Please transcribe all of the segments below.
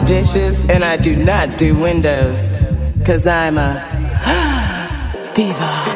Wash dishes, and I do not do windows. Cause I'm a diva.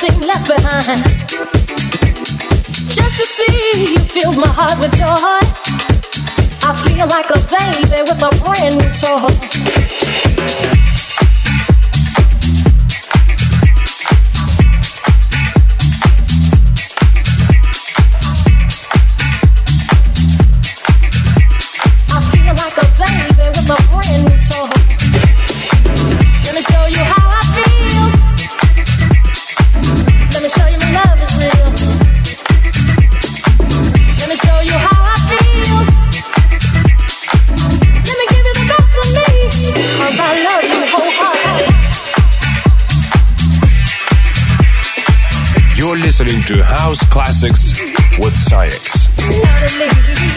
dancing left behind. Just to see you fills my heart with joy. I feel like a baby with a brand new toy. to House Classics with SAIX.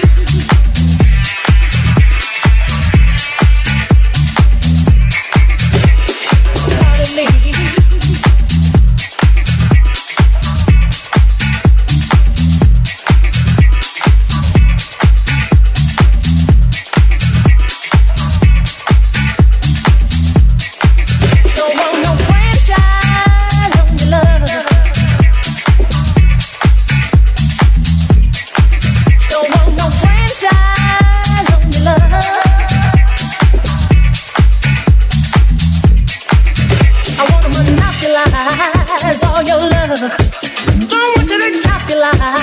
life.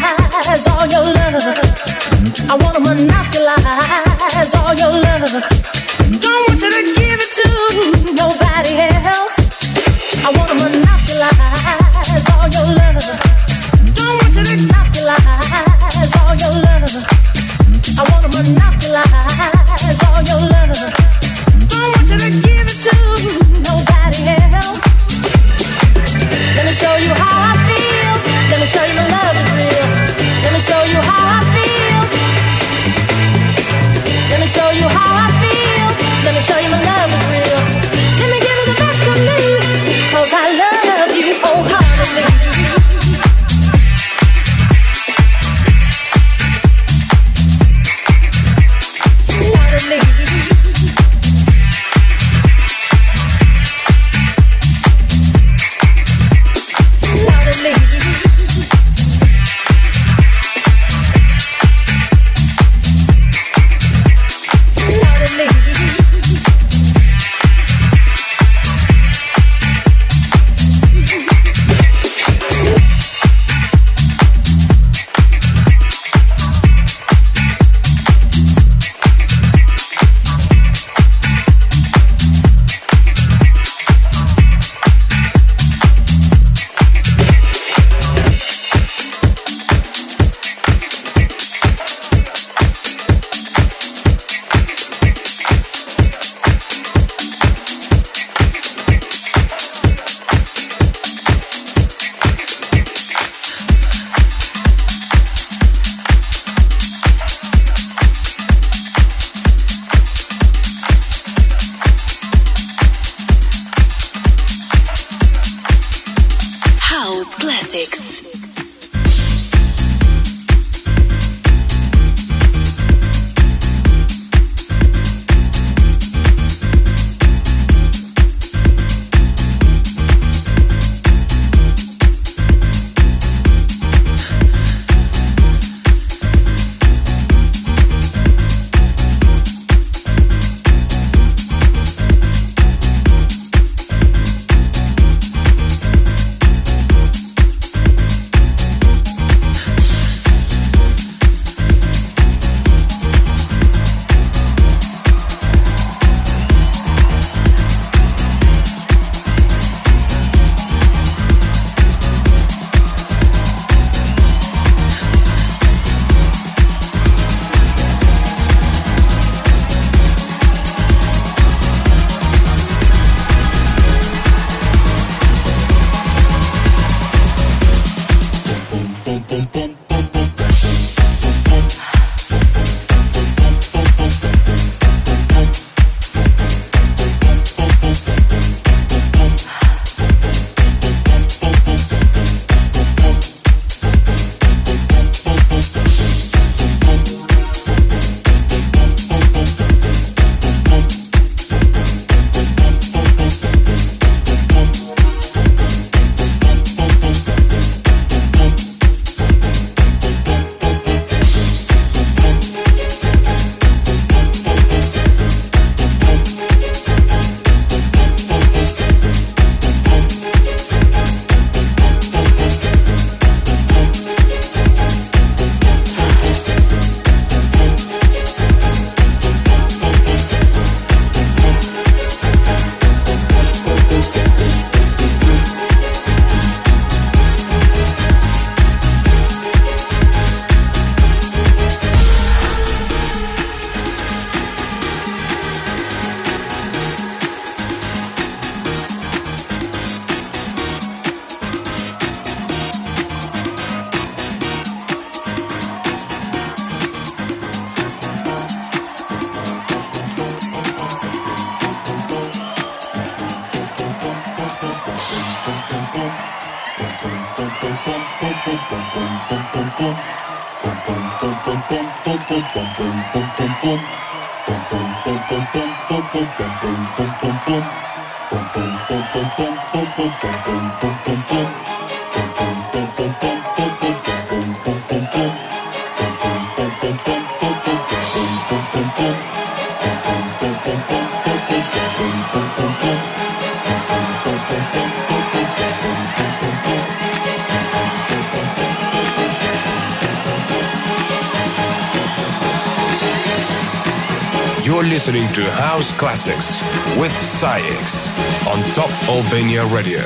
Listening to House Classics with SAIX on Top Albania Radio.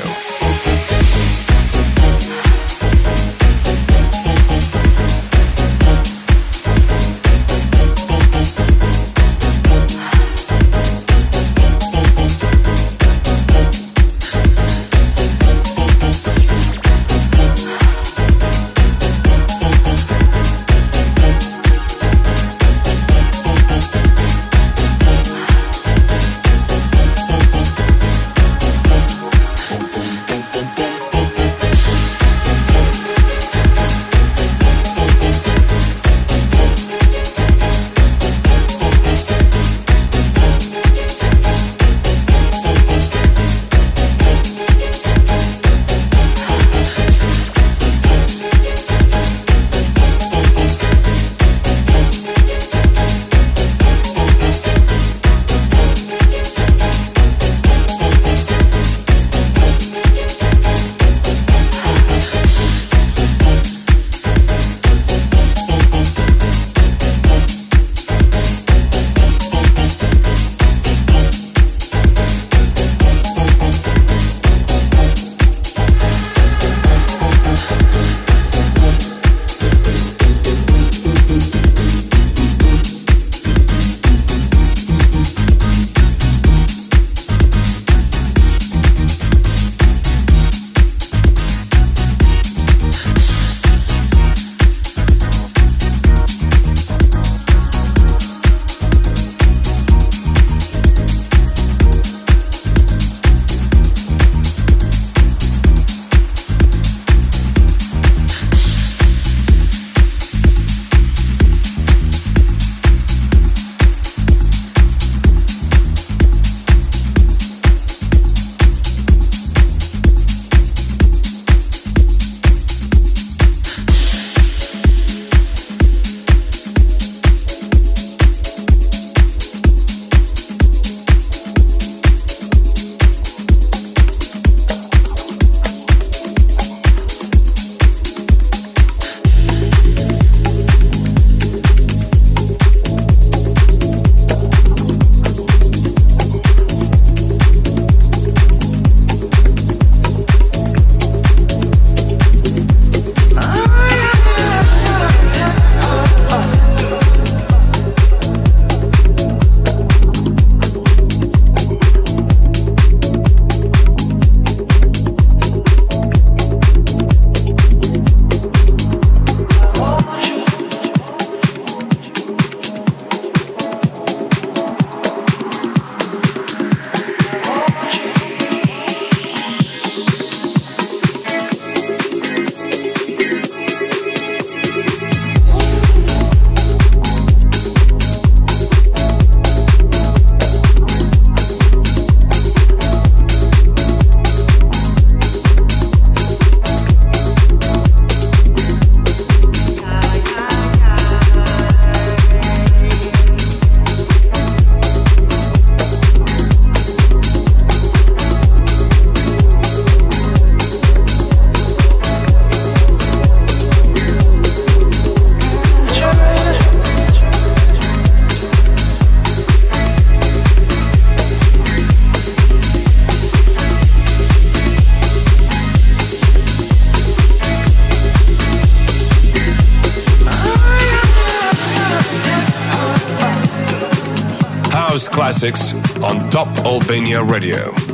Top Albania Radio.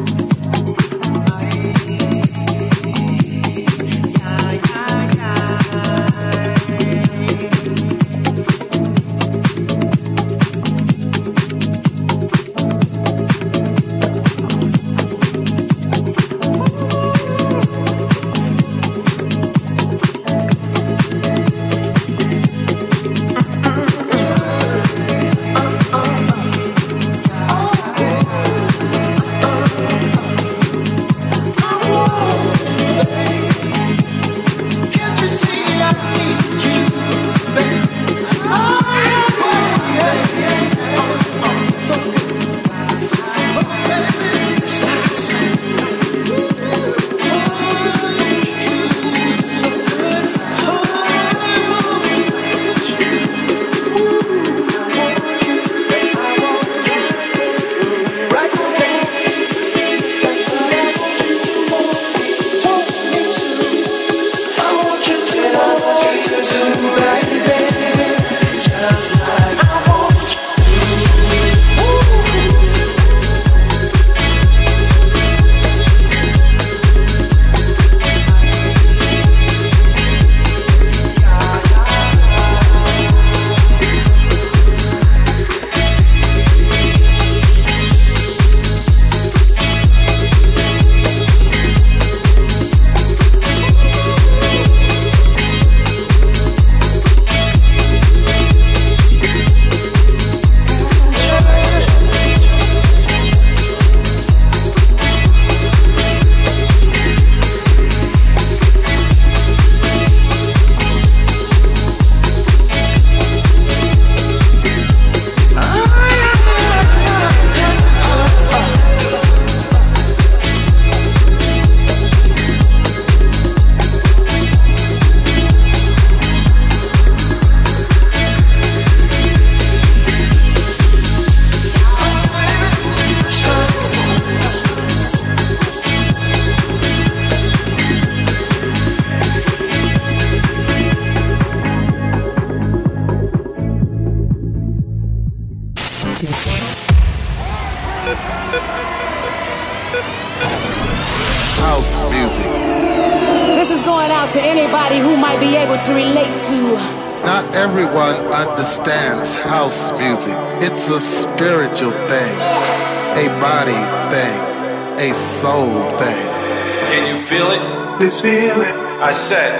this feeling. I said,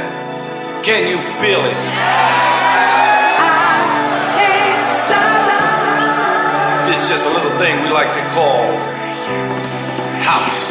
Can you feel it? I can't stop. This just a little thing we like to call house.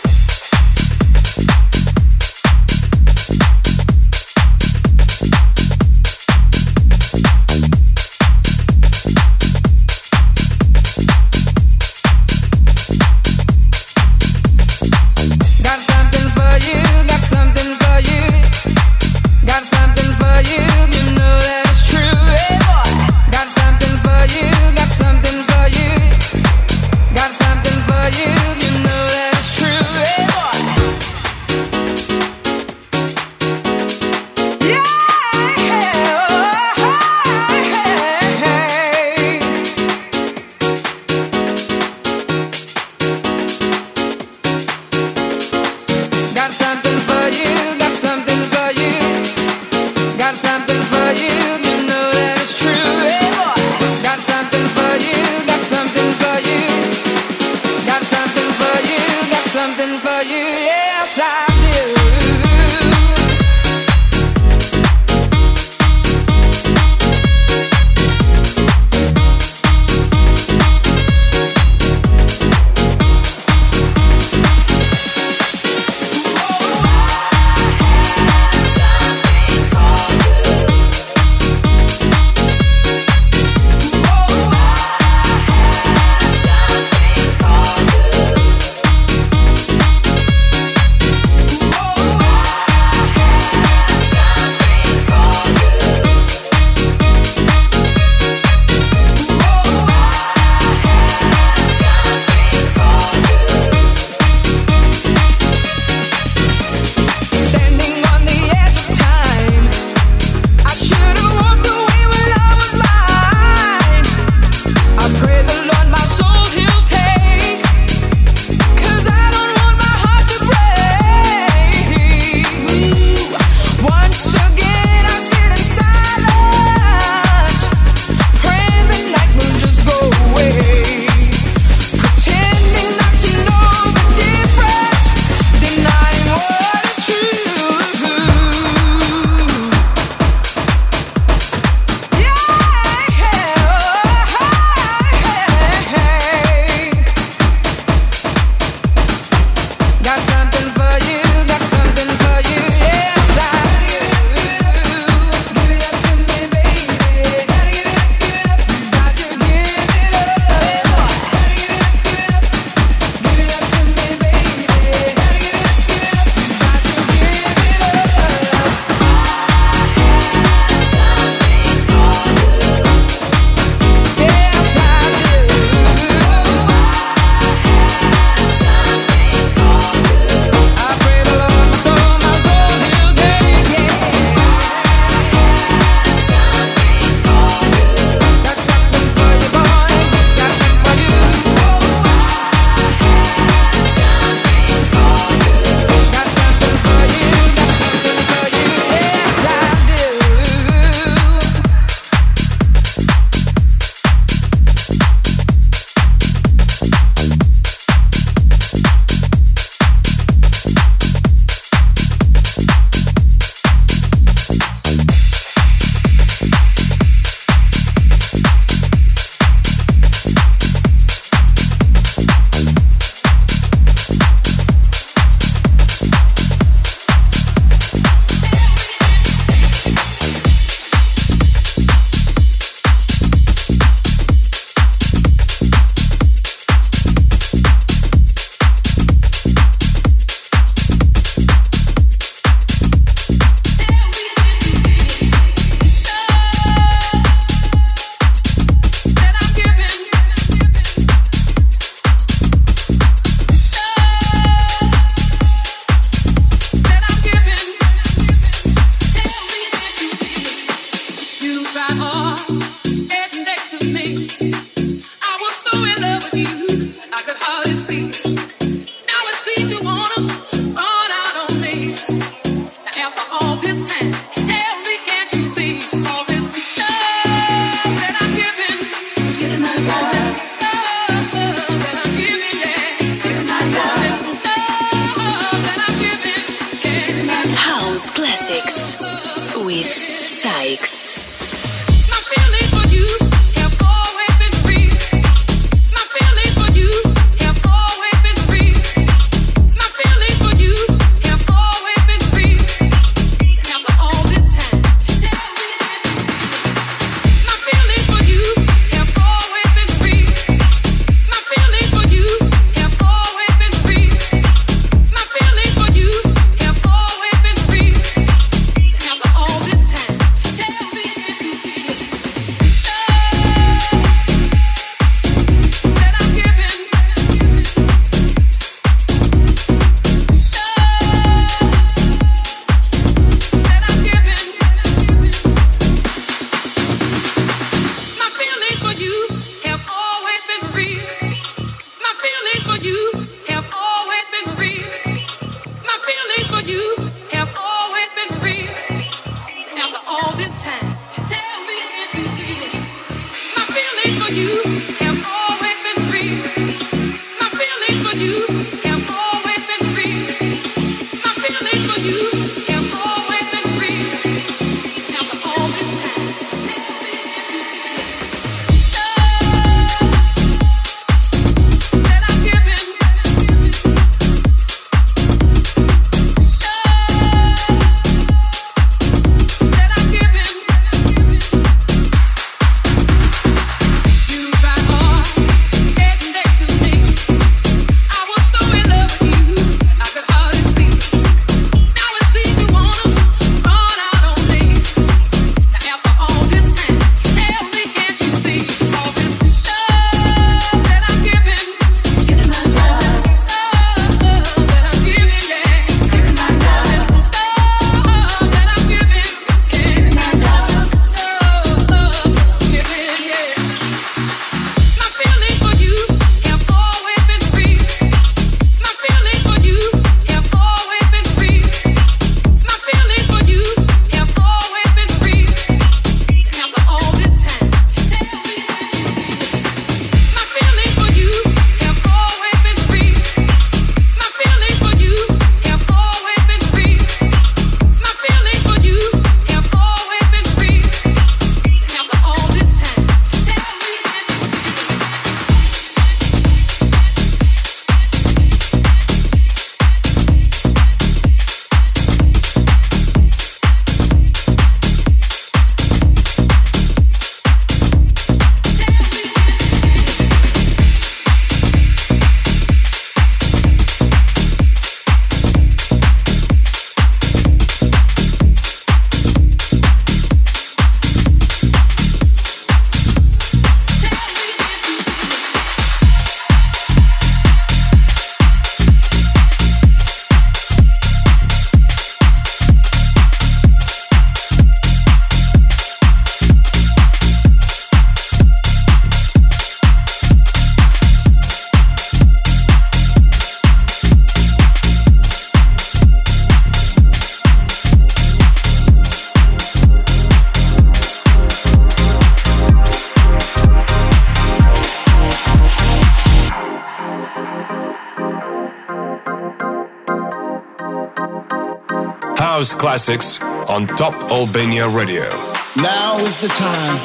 classics on Top Albania Radio. Now is the time.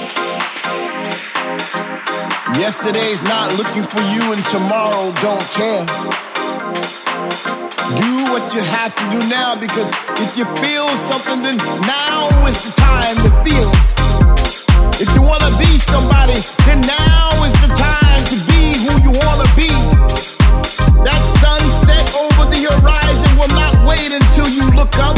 Yesterday's not looking for you, and tomorrow don't care. Do what you have to do now because if you feel something, then now is the time to feel. If you wanna be somebody, then now is the time to be who you wanna be. That sunset over the horizon will not wait until you look up.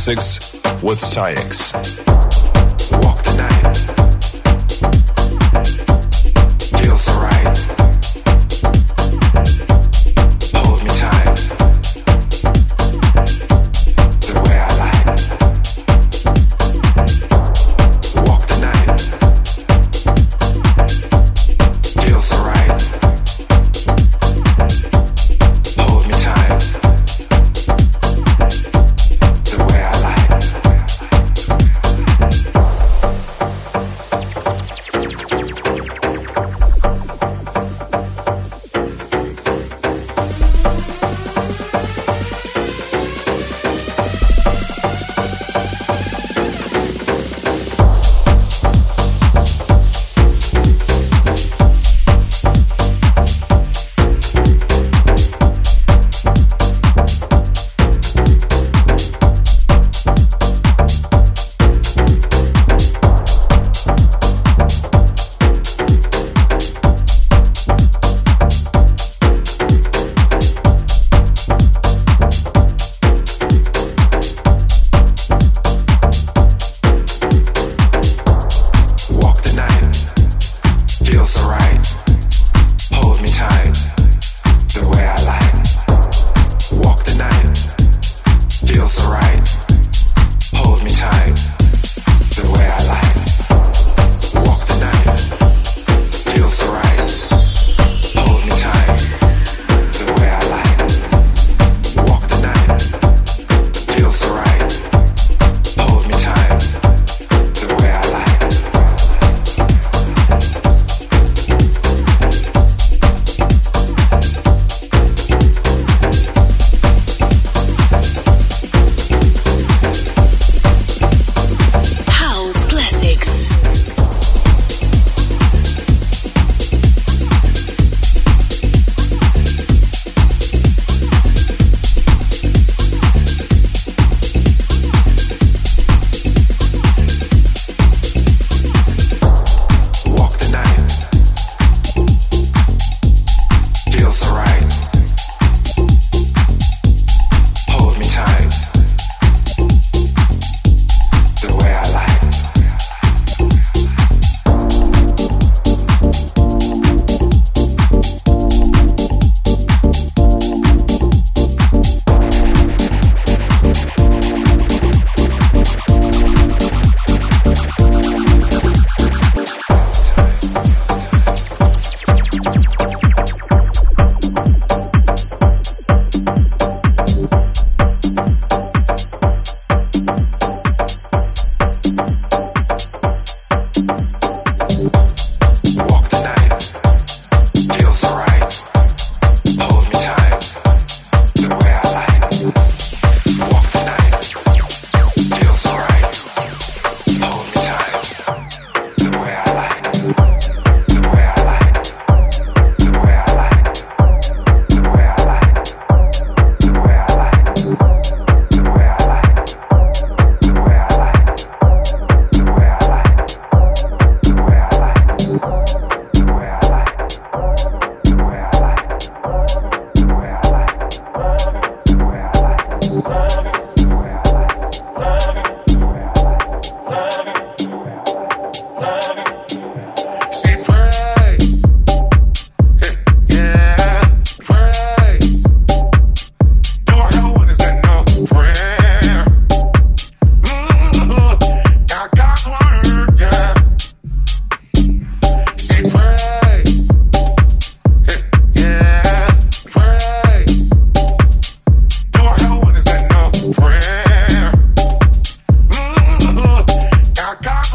classics with SAIX.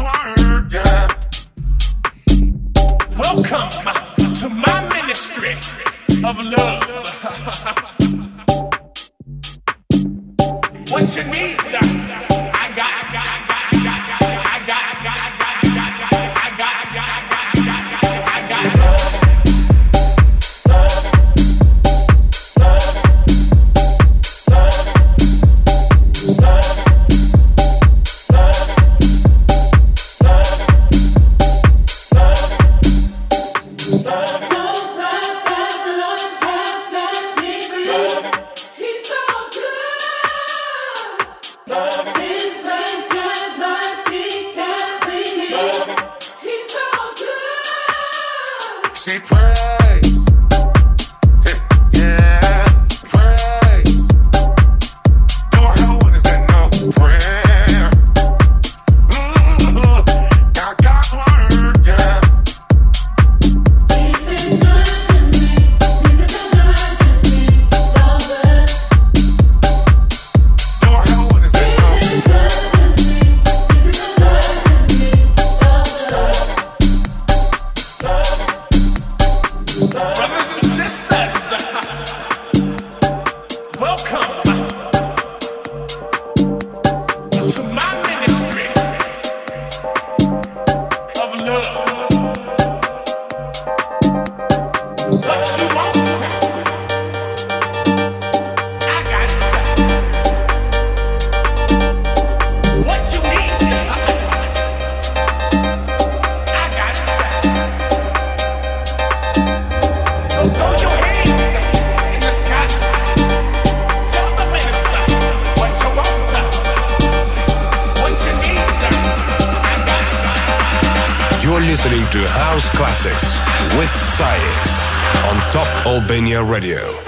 word. Welcome to my ministry of love. Albania Radio.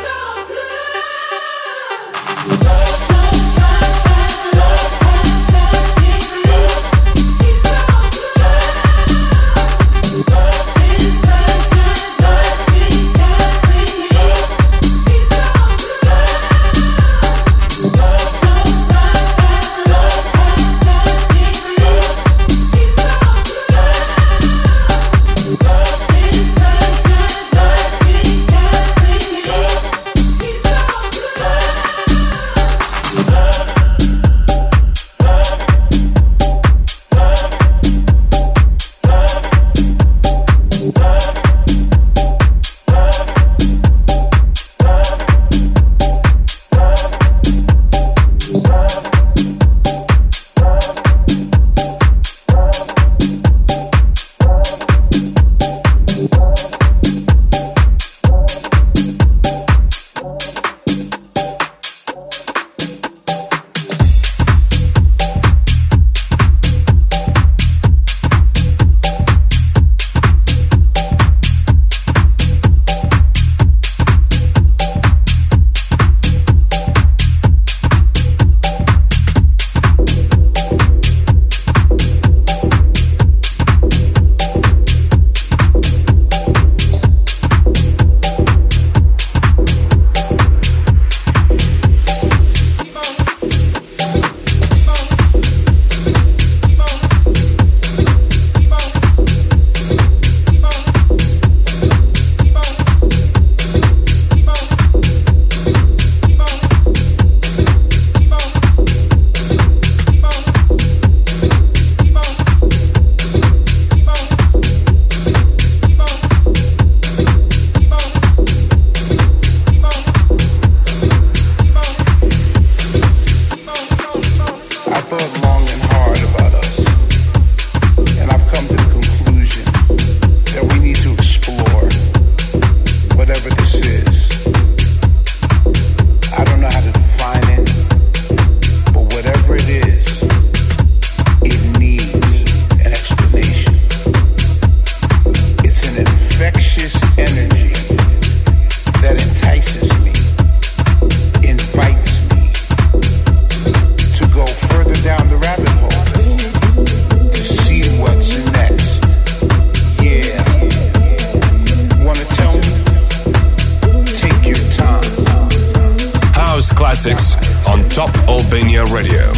On Top Albania Radio.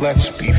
let's be